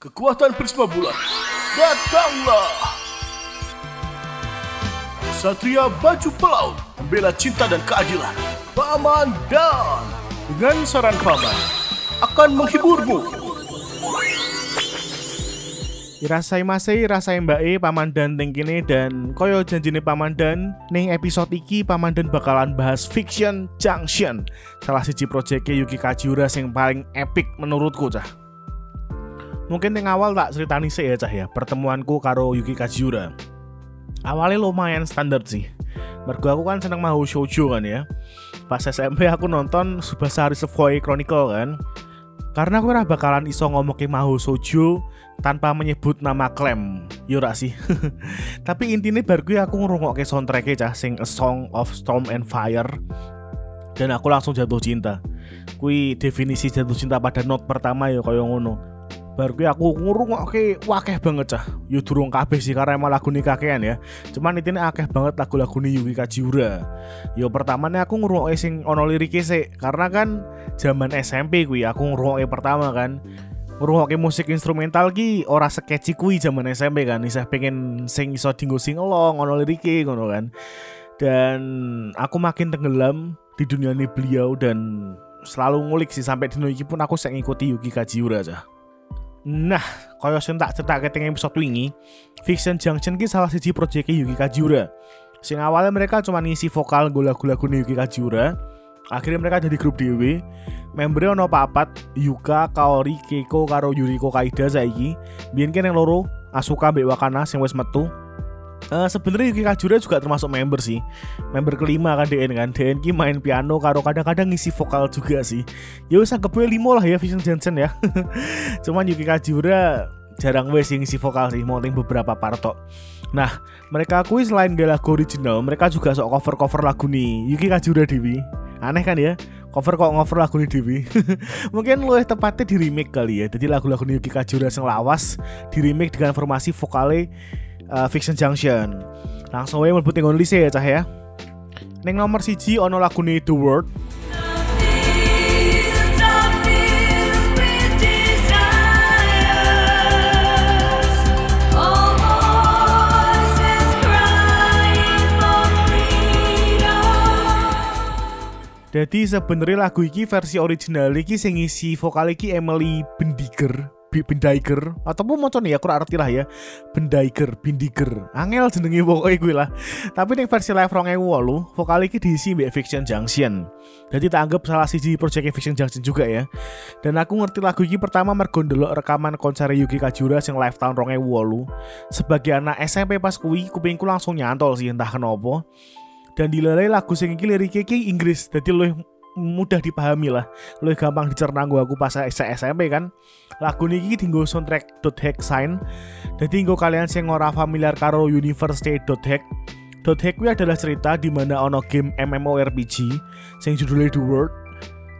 Kekuatan Prisma Bulan, datanglah! Satria Baju Pelaut, membela cinta dan keadilan. Paman Dan, dengan saran Paman, akan menghiburmu. Rasai masai rasai mbak E paman dan ting kene dan koyo janjine paman dan ning episode iki paman dan bakalan bahas Fiction Junction salah siji proyeknya Yuki Kajiura sing paling epic menurutku cah mungkin yang awal tak ceritani sih ya cah ya pertemuanku karo Yuki Kajiura awalnya lumayan standar sih Mergo aku kan seneng mau shoujo kan ya Pas SMP aku nonton Subasa Savoy Chronicle kan karena aku ora bakalan iso ngomongin Maho Sojo tanpa menyebut nama Clem. Yo sih. Tapi intinya baru gue aku ngrungokke soundtracknya cah sing A Song of Storm and Fire. Dan aku langsung jatuh cinta. Kui definisi jatuh cinta pada note pertama ya kaya ngono bar gue aku ngrungokke wakeh banget cah. Yo durung kabeh sih karena emang lagu nih kakean ya. Cuman ini akeh banget lagu-lagu nih Yuki Kajiura. Yo pertamanya aku ngrungokke sing ono liriknya sih karena kan zaman SMP gue aku ngrungokke pertama kan. Ngrungokke musik instrumental ki ora sketchy kui zaman SMP kan isah pengen sing iso dinggo sing elong ono liriknya ngono kan. Dan aku makin tenggelam di dunia ini beliau dan selalu ngulik sih sampai di iki pun aku sing ngikuti Yuki Kajiura aja. Nah, kaya sing tak cetak keting episode wingi, Fiction Junction ki salah siji proyek Yuki Kajiura. Sing awalnya mereka cuma ngisi vokal lagu-lagu Yuki Kajiura. Akhirnya mereka jadi grup dewe. Membernya ono papat, Yuka, Kaori, Keiko, karo Yuriko Kaida saiki. Biyen yang loro, Asuka mbek Wakana sing wis metu. Uh, sebenarnya Yuki Kajura juga termasuk member sih. Member kelima kan DN kan? DN ki main piano karo kadang-kadang ngisi vokal juga sih. Ya usah kepoe limo lah ya Vision Jensen ya. Cuman Yuki Kajura jarang wes ngisi vokal sih mau beberapa parto nah mereka akui selain gak lagu original mereka juga sok cover-cover lagu nih Yuki Kajura Dewi. Aneh kan ya? Cover kok ngover lagu nih Dewi? Mungkin lu tepatnya di remake kali ya. Jadi lagu-lagu Yuki Kajura yang lawas di remake dengan formasi vokalnya uh, Fiction Junction. Langsung aja mlebu tenggon lise ya cah ya. Neng nomor siji ono nih The World. Jadi sebenarnya lagu iki versi original iki sing ngisi vokal iki Emily Bendiger Bendaiger ataupun mau nih ya kurang arti lah ya. Bendaiger Bindiger angel jenengi pokoknya gue lah. Tapi nih versi live rong walu vokal ini diisi mbak Fiction Junction. Jadi tak anggap salah siji project Fiction Junction juga ya. Dan aku ngerti lagu ini pertama mergo rekaman konser Yuki Kajura yang live tahun rong walu. Sebagai anak SMP pas kui kupingku langsung nyantol sih entah kenapa. Dan dilalai lagu sing iki liriknya Inggris. Jadi lo mudah dipahami lah. Lebih gampang dicerna gue aku pas SMP kan. Lagu niki tinggal soundtrack dot hack sign. Jadi gue kalian sing ora familiar karo universe dot hack dot hack adalah cerita di mana ono game MMORPG sing judulnya The World.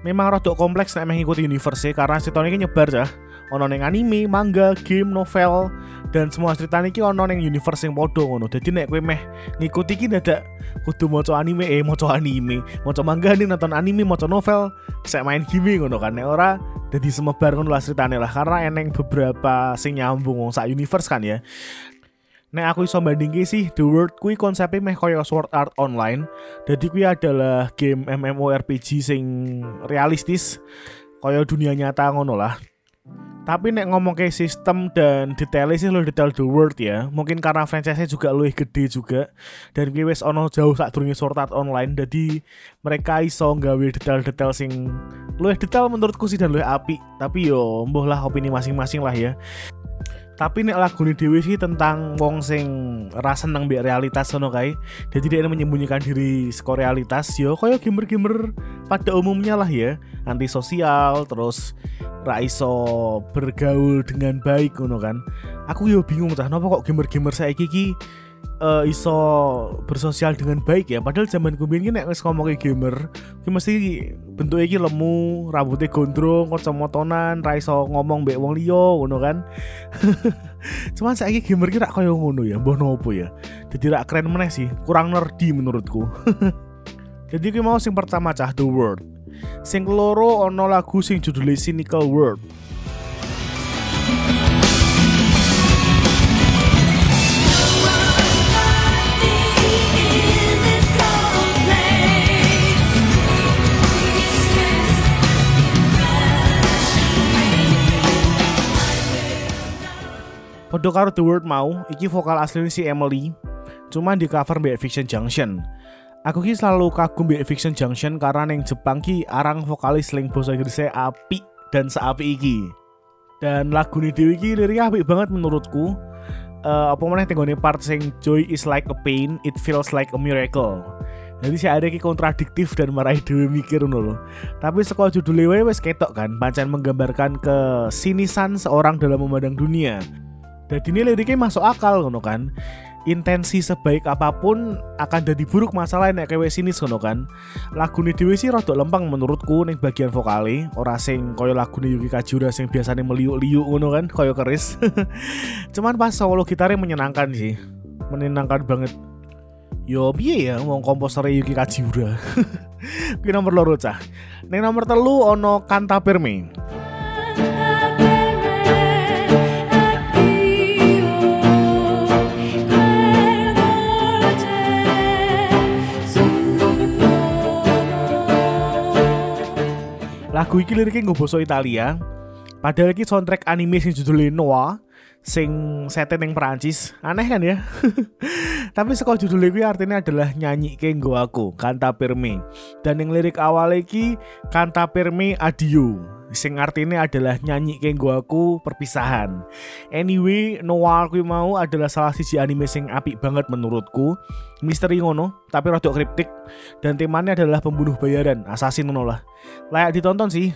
Memang rada kompleks nek mengikuti universe karena ceritanya nyebar ya ono neng anime, manga, game, novel dan semua cerita niki ono neng universe yang podo ngono. Jadi nek kowe meh ngikuti iki dadak kudu maca anime eh maca anime, maca manga nih nonton anime, maca novel, saya main game ngono kan nek ora jadi semebar ngono lah ceritane lah karena eneng beberapa sing nyambung sak universe kan ya. Nek aku iso bandingke sih The World kui konsepnya meh koyo Sword Art Online. Jadi kui adalah game MMORPG sing realistis koyo dunia nyata ngono lah. Tapi nek ngomong ke sistem dan detailnya sih lo detail the world ya. Mungkin karena franchise-nya juga lebih gede juga dan wes ono jauh saat turunnya Sword Online. Jadi mereka iso nggawe detail-detail sing lebih detail menurutku sih dan lebih api. Tapi yo mbuh lah opini masing-masing lah ya tapi nek ini dewi sih tentang wong sing rasa seneng biar realitas sono kai jadi dia menyembunyikan diri skor realitas yo koyo gamer-gamer pada umumnya lah ya. Antisosial terus raiso bergaul dengan baik ngono kan. Aku yo bingung cah nopo kok gamer-gamer saya kiki uh, iso bersosial dengan baik ya. Padahal zaman kumbien nek ngomong gamer ki mesti bentuknya iki lemu rambutnya gondrong kacamotonan ra iso ngomong mbek wong liya ngono kan. Cuman saiki gamer ki rak koyo ngono ya mbah nopo ya. Jadi rak keren meneh sih kurang nerdy menurutku. Jadi ki mau sing pertama cah The World. Sing loro ono lagu sing judulnya Cynical World Podo karo The Word mau, iki vokal asli si Emily, cuman di cover Mbak Fiction Junction. Aku ki selalu kagum Mbak Fiction Junction karena neng Jepang ki arang vokalis ling bahasa Inggrisnya api dan seapi iki. Dan lagu ini Dewi ki liriknya apik banget menurutku. Uh, apa mana tenggone part sing joy is like a pain, it feels like a miracle. Jadi si ada ki kontradiktif dan marahi Dewi mikir loh. Tapi sekolah judul wae wes ketok kan, pancen menggambarkan kesinisan seorang dalam memandang dunia. Dan ini liriknya masuk akal ngono kan intensi sebaik apa pun akan jadi buruk masalah nek kewe sinis ngono kan. Lagune dhewe sih rada lempeng menurutku ning bagian vokale, ora sing kaya lagune Yuki Kajura sing biasanya meliuk-liuk ngono kan, kaya keris. Cuman pas solo gitarnya menyenangkan sih. Menyenangkan banget. Yo piye ya wong komposer Yuki Kajura. Kuwi nomor loro cah. Nomor telu ono Kanta Perme. Lagu iki liriknya nggak basa Italia. Padahal iki soundtrack anime sing judulnya Noah sing sete ning Perancis. Aneh kan ya? Tapi sekolah judul iki artinya adalah nyanyi ke nggo aku, Canta per me. Dan yang lirik awal iki Canta per me adio. Sing artinya adalah nyanyi ke nggo aku perpisahan. Anyway, Noah kuwi mau adalah salah siji anime sing apik banget menurutku. Misteri ngono, tapi rada kriptik dan temanya adalah pembunuh bayaran, assassin ngono lah. Layak ditonton sih.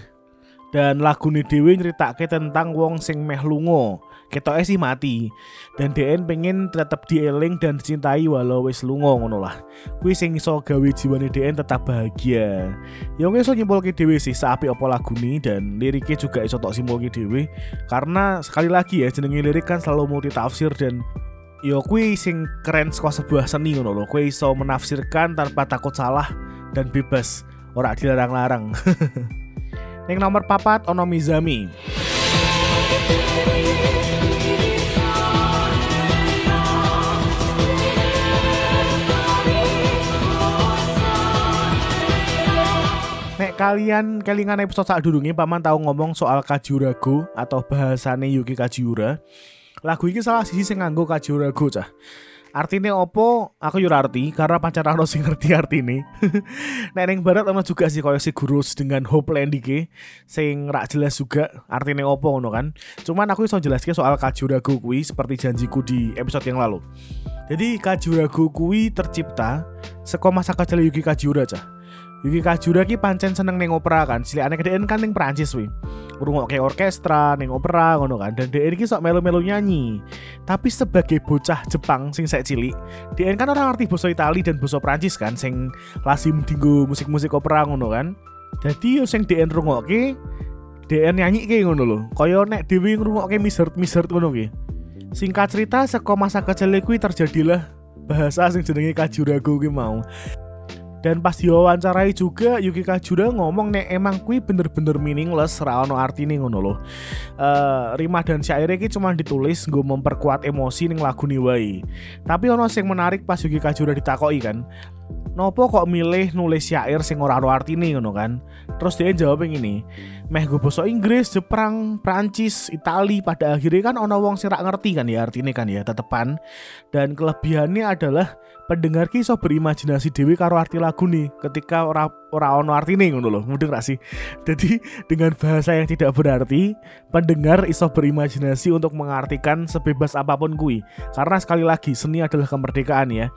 Dan lagu ini Dewi nyeritake tentang wong sing meh lungo. Ketoke sih mati. Dan DN pengen tetap dieling dan dicintai walau wis lungo ngono lah. Kuwi sing iso gawe jiwane DN tetap bahagia. Ya iso nyimpulke dhewe sih sapi apa lagu ini dan liriknya juga iso tok simpulke dhewe karena sekali lagi ya jenenge lirik kan selalu multi tafsir dan yo kuwi sing keren saka sebuah seni ngono lho. Kuwi iso menafsirkan tanpa takut salah dan bebas ora dilarang-larang. Ning nomor papat ono Mizami. Kalian kelingan episode saat durunge paman tahu ngomong soal Kajurago atau bahasane Yuki Kajura. Lagu ini salah sisi sing nganggo Kajurago cah. Artinya opo aku yo arti karena pacar ono sing ngerti artine. Nek ning barat ono juga sih koyo si gurus dengan Hopeland iki sing rak jelas juga artinya opo ngono kan. Cuman aku iso jelaske soal Kajurago kuwi seperti janjiku di episode yang lalu. Jadi Kajurago kuwi tercipta saka masa kecil Yuki Kajura cah. Yuki Kajura ki pancen seneng neng opera kan. Cilikane kedean kan neng Prancis wi. Ngrungokke orkestra neng opera ngono kan. Dan DN ki sok melu-melu nyanyi. Tapi sebagai bocah Jepang sing saya cilik, DN kan orang ngerti basa Itali dan basa Prancis kan sing lazim dinggo musik-musik opera ngono kan. Jadi yo sing DN rungokke DN nyanyi ki ngono lho. Kaya nek dhewe ngrungokke misert-misert ngono ki. Singkat cerita saka masa kecil kuwi terjadilah bahasa sing jenenge Kajurago ki mau. Dan pas diwawancarai juga Yuki Kajura ngomong nek emang kui bener-bener meaningless ra ono artine ngono loh. Uh, rimah dan syairnya ki cuma ditulis gue memperkuat emosi ning lagu nih wae. Tapi ono sing menarik pas Yuki Kajura ditakoki kan. Nopo kok milih nulis syair sing ora ono artine ngono kan? Terus dia jawab yang ini, meh gue bosok Inggris, Jepang, Prancis, Itali pada akhirnya kan ono wong sing ngerti kan ya artine kan ya tetepan. Dan kelebihannya adalah pendengar ki berimajinasi dewi karo arti lagu nih ketika ora ora ono artine ngono loh mudeng gak sih jadi dengan bahasa yang tidak berarti pendengar iso berimajinasi untuk mengartikan sebebas apa pun kui karena sekali lagi seni adalah kemerdekaan ya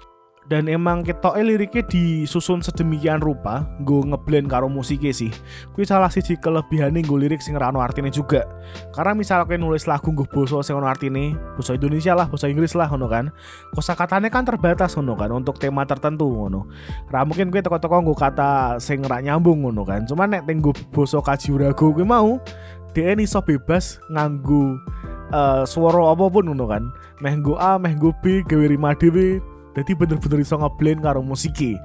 dan emang kita liriknya disusun sedemikian rupa gue ngeblend karo musiknya sih. Kuwi salah siji kelebihannya gue lirik sing rano artinya juga. Karena misalnya nulis lagu gue boso sing ono artinya boso Indonesia lah boso Inggris lah ngono kan. Kosakatanya kan terbatas ngono kan untuk tema tertentu ngono. Ra mungkin gue toko-toko gue kata sing ra nyambung ngono kan. Cuman nek tenggo boso kajiurago gue mau dia ini so bebas nganggu uh, suara apa pun ngono kan. Meh A meh B gawe rima jadi bener-bener iso ngeblend karo musiki.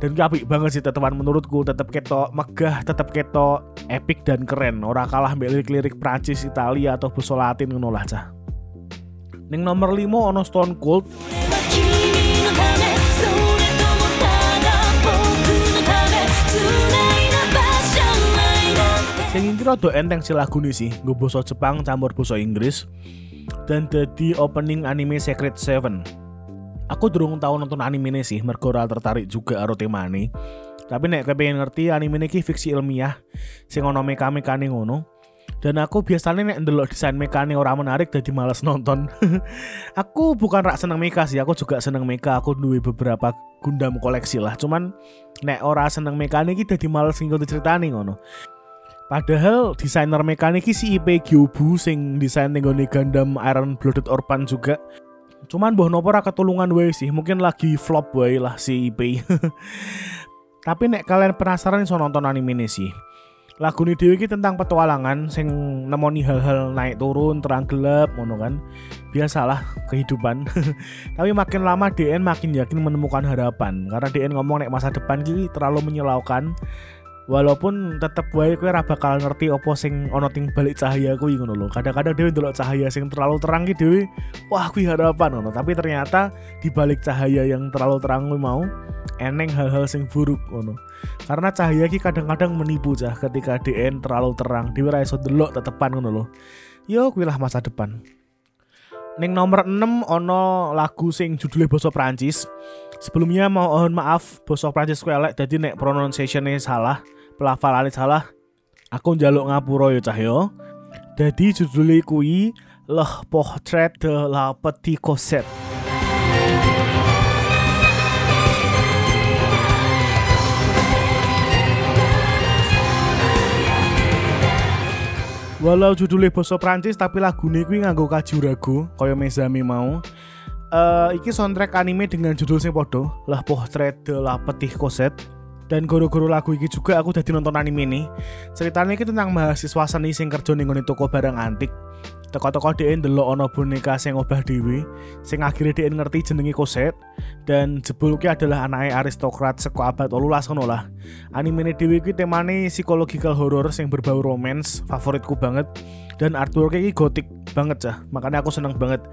Dan apik banget sih tetepan menurutku. Tetap keto megah tetap keto epic dan keren. Ora kalah mbek lirik-lirik Prancis Italia atau basa Latin ngono lah cah. Ning nomor 5 ono Stone Cold. Yang ini rada enteng sih lagu ini sih Gue Jepang campur basa Inggris. Dan jadi opening anime Secret Seven. Aku durung tahu nonton anime ini sih, mergo tertarik juga karo temane. Tapi nek pengen ngerti anime ini fiksi ilmiah sing ono meka-mekane ngono. Dan aku biasanya nek ndelok desain mekane ora menarik jadi males nonton. aku bukan rak seneng meka sih, aku juga seneng meka. Aku duwe beberapa Gundam koleksi lah. Cuman nek ora seneng mekane iki dadi males ngikuti ceritane ngono. Padahal desainer mekanik si IP Gyobu sing desain nenggone Gundam Iron Blooded Orphan juga Cuman boh nopo ra ketulungan wae sih, mungkin lagi flop wae lah si IP. Tapi nek kalian penasaran iso nonton anime ini sih. Lagu ini dewi tentang petualangan sing nemoni hal-hal naik turun, terang gelap, ngono kan. Biasalah kehidupan. Tapi makin lama DN makin yakin menemukan harapan karena DN ngomong nek masa depan gini terlalu menyilaukan walaupun tetep wae kowe ora bakal ngerti opo sing ana ting balik cahaya kuwi ngono lho. Kadang-kadang dhewe ndelok cahaya sing terlalu terang ki dhewe wah kuwi harapan ngono, tapi ternyata di balik cahaya yang terlalu terang kuwi mau eneng hal-hal sing buruk ngono. Karena cahaya ki kadang-kadang menipu cah ketika DN terlalu terang, dhewe ora iso delok tetepan ngono lho. Yo kuwi lah masa depan. Ning nomor 6 ono lagu sing judulnya basa Prancis. Sebelumnya mohon maaf basa Prancis ku dadi nek pronunciation-nya salah pelafalan salah aku njaluk ngapura ya cah yo jadi judulnya kui Le Portrait de la Petite Cosette Walau judulnya basa Prancis tapi lagu ini kuwi nganggo kajurago kaya Mezami mau. Uh, iki soundtrack anime dengan judul sing podo, Le Portrait de la Petite Cosette dan guru-guru lagu iki juga aku udah nonton anime ini. Ceritanya ini tentang mahasiswa seni sing kerja ning toko barang antik toko-toko dia ndelok ono boneka sing obah dewi sing akhirnya dia ngerti jenengi koset dan jebulnya adalah anaknya aristokrat seko abad olulas ngono lah. Anime dewi ki temane psychological horror sing berbau romance favoritku banget dan artworknya ini gotik banget cah. Makanya aku seneng banget.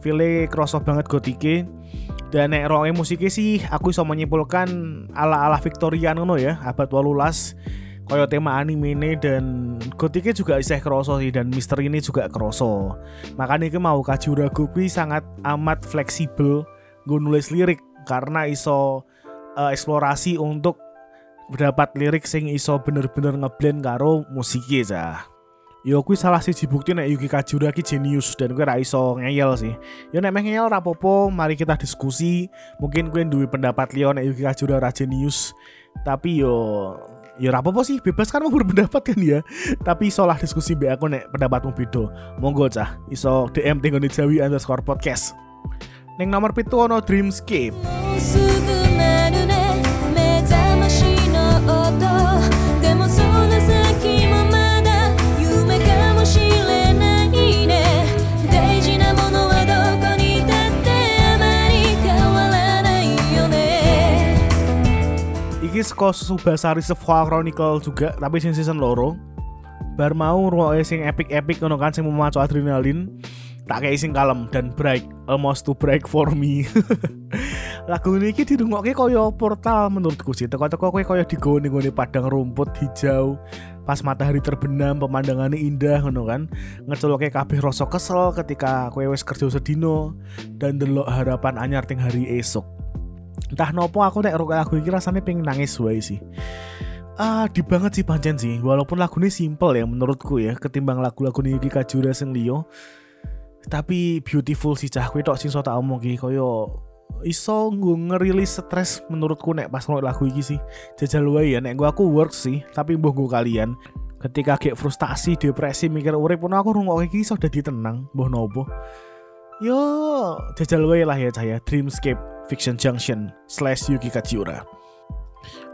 File kroso banget gotike dan nek ronge musiknya sih aku bisa menyimpulkan ala-ala Victorian ngono ya, abad 18 koyo tema anime ini dan gotiknya juga iseh kroso sih dan misteri ini juga kroso. Makanya ini mau Kajura Kuki sangat amat fleksibel gue nulis lirik karena iso uh, eksplorasi untuk mendapat lirik sing iso bener-bener ngeblend karo musiknya cah. Yo kuwi salah siji bukti nek Yuki Kajura ki jenius dan gue ra iso ngeyel sih. Yo nek meh ngeyel rapopo, mari kita diskusi. Mungkin gue duwe pendapat liya nek Yuki Kajura ra jenius. Tapi yo yo rapopo sih bebas kan mau berpendapat kan ya. Tapi iso lah diskusi be aku nek pendapatmu beda. Monggo cah, iso DM tenggone Jawi underscore podcast. Neng nomor pitu ono Dreamscape. Iki saka Subasari Sephora Chronicle juga tapi sing season loro. Bar mau ruwe sing epic-epic ngono kan sing memacu adrenalin tak kayak sing kalem dan break almost to break for me. Lagu ini ki dirungokke koyo portal menurutku sih. Teko-teko kowe koyo digowo ning padang rumput hijau pas matahari terbenam pemandangannya indah ngono kan. Ngecoloke kabeh rasa kesel ketika kowe wis kerja sedino dan delok harapan anyar ting hari esok entah nopo aku nek lagu ini rasanya pengen nangis wae sih. Ah di banget sih pancen sih walaupun lagu ini simple ya menurutku ya ketimbang lagu-lagu Yuki Kajura sing liyo tapi beautiful sih cah kuwi tok sing so tak omong ki koyo iso gue ngerilis stres menurutku nek pas ngelok lagu iki sih. Jajal wae ya nek gue aku work sih tapi mbuh gue kalian. Ketika kayak frustasi depresi mikir urip pun aku rungok iki iso dadi tenang mbuh nopo. Yo jajal wae lah ya cahaya dreamscape Fiction Junction slash Yuki Kajiura.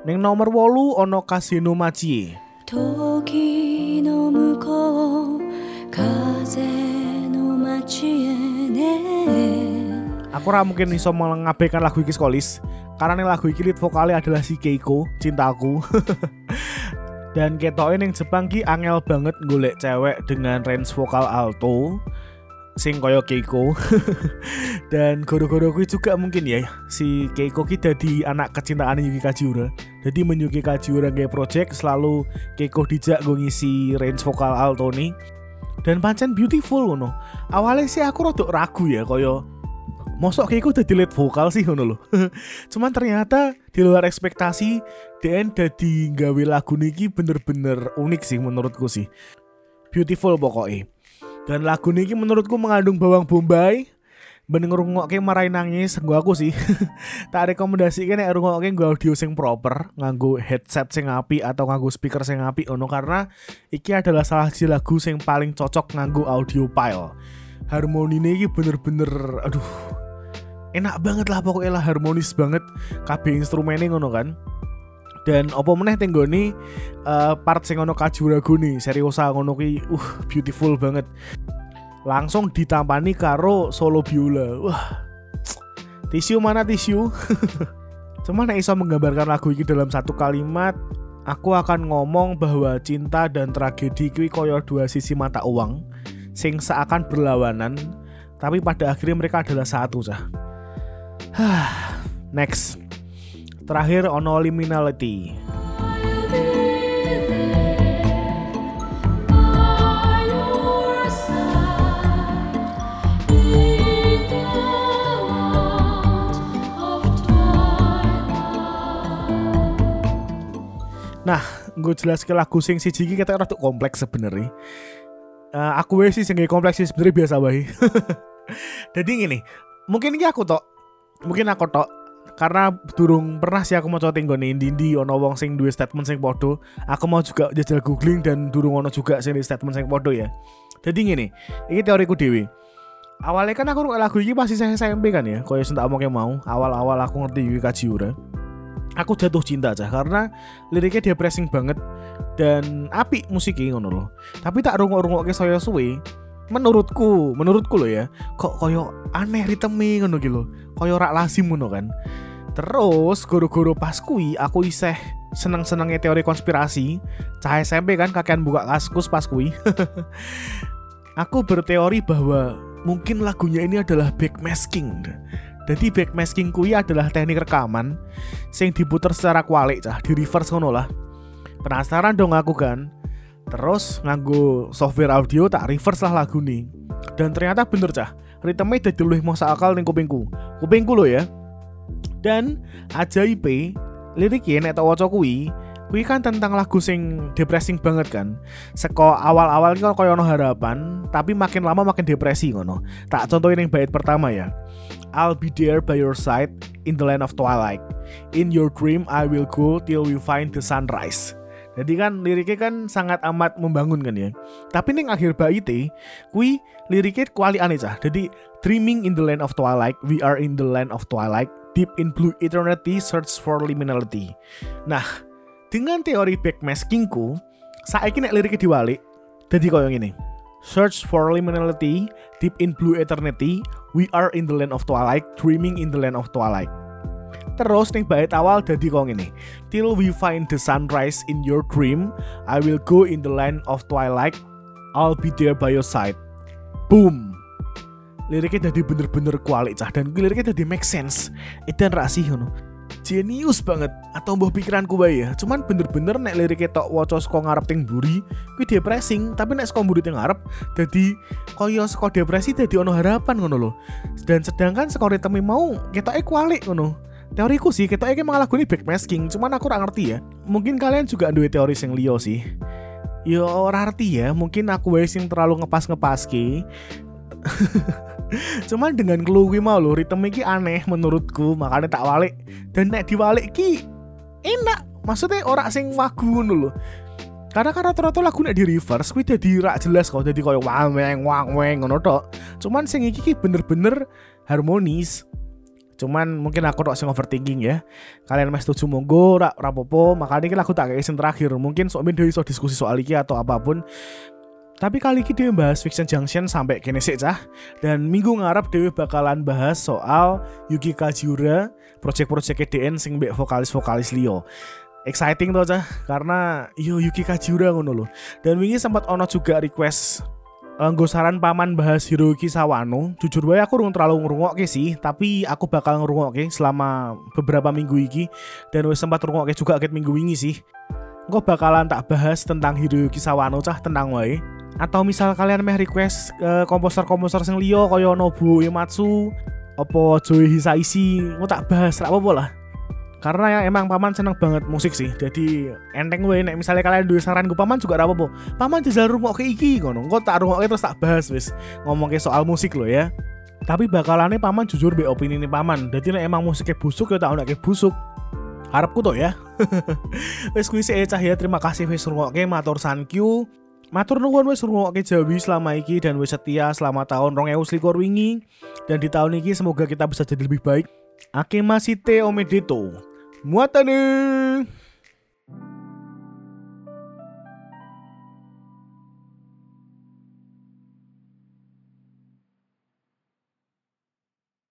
Neng nomor wolu ono Casino Machi. Toki no mukou kaze no machi ne. Aku ora mungkin iso mengabaikan lagu iki skolis karena nih lagu iki lead vokalnya adalah si Keiko, cintaku. Dan ketoke ning Jepang ki angel banget golek cewek dengan range vokal alto sing koyo Keiko. Dan goro-goro gue juga mungkin ya si Keiko kita di anak kecintaan Yuki Kajiura. Jadi menyuki Kajiura gaya project selalu Keiko dijak gue ngisi range vokal alto nih dan pancen beautiful ngono. Awalnya sih aku rada ragu ya koyo mosok kayak udah delete vokal sih ngono loh cuman ternyata di luar ekspektasi DN dadi gawe lagu niki bener-bener unik sih menurutku sih. Beautiful pokoknya dan lagu niki menurutku mengandung bawang bombay. Bening ngrungokke marai nangis gua aku sih. Tak rekomendasi nek ngrungokke gua audio sing proper nganggo headset sing api atau nganggo speaker sing api ono karena iki adalah salah satu lagu sing paling cocok nganggo audio file harmoni ini bener-bener aduh enak banget lah pokoknya lah harmonis banget KB instrumennya ngono kan dan opo meneh tenggoni uh, part sing ono kajuragu nih seriosa ngono ki uh beautiful banget. Langsung ditampani karo solo biola. Wah tisu mana tisu cuman nek iso menggambarkan lagu ini dalam satu kalimat aku akan ngomong bahwa cinta dan tragedi kuwi koyo dua sisi mata uang sing seakan berlawanan tapi pada akhirnya mereka adalah satu cah. Next terakhir ono liminality Nah, gue jelas ke lagu sing si Jiki kita rada kompleks sebenarnya. Uh, aku sih sing kompleks sih sebenarnya biasa bayi. Jadi gini, mungkin ini aku tok, mungkin aku tok karena durung pernah sih aku mau coba tinggal nih Indi ono wong sing dua statement sing podo aku mau juga jajal googling dan durung ono juga sing statement sing podo ya. Jadi gini ini teoriku dewi awalnya kan aku lagu ini pasti saya SMP kan ya yang tak mau mau. Awal-awal aku ngerti Yuki Kajiura. Aku jatuh cinta aja karena liriknya depressing banget dan api musiknya ngono loh tapi tak rungok-rungok ke saya suwe menurutku menurutku loh ya kok koyo aneh ritme ngono gitu koyo rak lazim ngono kan. Terus guru-guru pas kui aku iseh seneng-senengnya teori konspirasi. Cahaya SMP kan kakean buka kaskus pas kui aku berteori bahwa mungkin lagunya ini adalah backmasking. Jadi backmasking kui adalah teknik rekaman sing diputer secara kualik cah, di reverse ngono lah. Penasaran dong aku kan. Terus nganggo software audio tak reverse lah lagu nih. Dan ternyata bener cah, ritme dadi luwih masa akal ning kupingku. Kupingku lo ya. Dan ajaib liriknya nek tak waca kuwi Kui kan tentang lagu sing depressing banget kan. Seko awal-awal kan koyo ono harapan, tapi makin lama makin depresi ngono. Tak contohin yang bait pertama ya. I'll be there by your side in the land of twilight. In your dream I will go till we find the sunrise. Jadi kan liriknya kan sangat amat membangun kan ya. Tapi neng akhir bait kui liriknya kuali aneh cah. Jadi dreaming in the land of twilight, we are in the land of twilight, deep in blue eternity, search for liminality. Nah, dengan teori backmaskingku saiki nek liriknya diwalik jadi koyo ini Search for liminality, deep in blue eternity, we are in the land of twilight, dreaming in the land of twilight. Terus nih bait awal jadi kong ini. Till we find the sunrise in your dream, I will go in the land of twilight, I'll be there by your side. Boom. Liriknya jadi bener-bener kualik cah dan liriknya jadi make sense. Itu rasih ngono genius banget atau mbah pikiranku bae ya cuman bener-bener nek lirik tok waca saka ngarep ting buri kuwi depressing tapi nek saka buri ting ngarep dadi kaya saka depresi dadi ono harapan ngono loh dan sedangkan saka ritme mau ketoke kualik ngono teoriku sih iki malah lagune backmasking cuman aku ora ngerti ya mungkin kalian juga duwe teori sing liyo sih yo ora arti ya mungkin aku wae sing terlalu ngepas-ngepas ki Cuman dengan clue gue mau lo ritme iki aneh menurutku, makanya tak walik. Dan nek diwalik ki enak. Maksudnya orang sing wagu lho. Karena karena rata lagu nek di reverse kuwi dadi rak jelas kok dadi koyo wang weng wang weng ngono. Cuman sing iki bener-bener harmonis. Cuman mungkin aku tok sing overthinking ya. Kalian masih setuju monggo rak rapopo, makanya iki lagu tak kayak terakhir. Mungkin sok iso diskusi soal iki atau apa pun. Tapi kali ini dia bahas Fiction Junction sampai kene sih cah. Dan minggu ngarep Dewi bakalan bahas soal Yuki Kajiura, project-project EDN sing mbek vokalis-vokalis Leo. Exciting tuh cah, karena yo Yuki Kajiura ngono loh. Dan wingi sempat ono juga request Anggo saran paman bahas Hiroki Sawano. Jujur wae aku urung terlalu ngrungokke sih, tapi aku bakal ngrungokke selama beberapa minggu iki dan wis sempat ngrungokke juga akhir minggu wingi sih. Gue bakalan tak bahas tentang Hiroki Sawano cah tenang wae atau misal kalian meh request uh, komposer-komposer sing liya kaya Nobuo Uematsu apa Joe Hisaishi mau tak bahas ra apa-apa lah karena ya emang paman seneng banget musik sih. Jadi enteng gue nek misalnya kalian duwe saran gue paman juga apa paman jajal rumok ke iki ngono. Kok tak rumok terus tak bahas wis. Ngomong ke soal musik lo ya. Tapi bakalannya paman jujur be opini nih paman. Jadi nek emang musiknya busuk ya tak kayak busuk. Harapku tuh ya. Wis kuwi sih cahya. Terima kasih wis ke matur sankyu Matur nuwun wis ngrungokke Jawi selama iki dan wis setia selama tahun 2021 wingi. Dan di tahun ini semoga kita bisa jadi lebih baik. Ake またね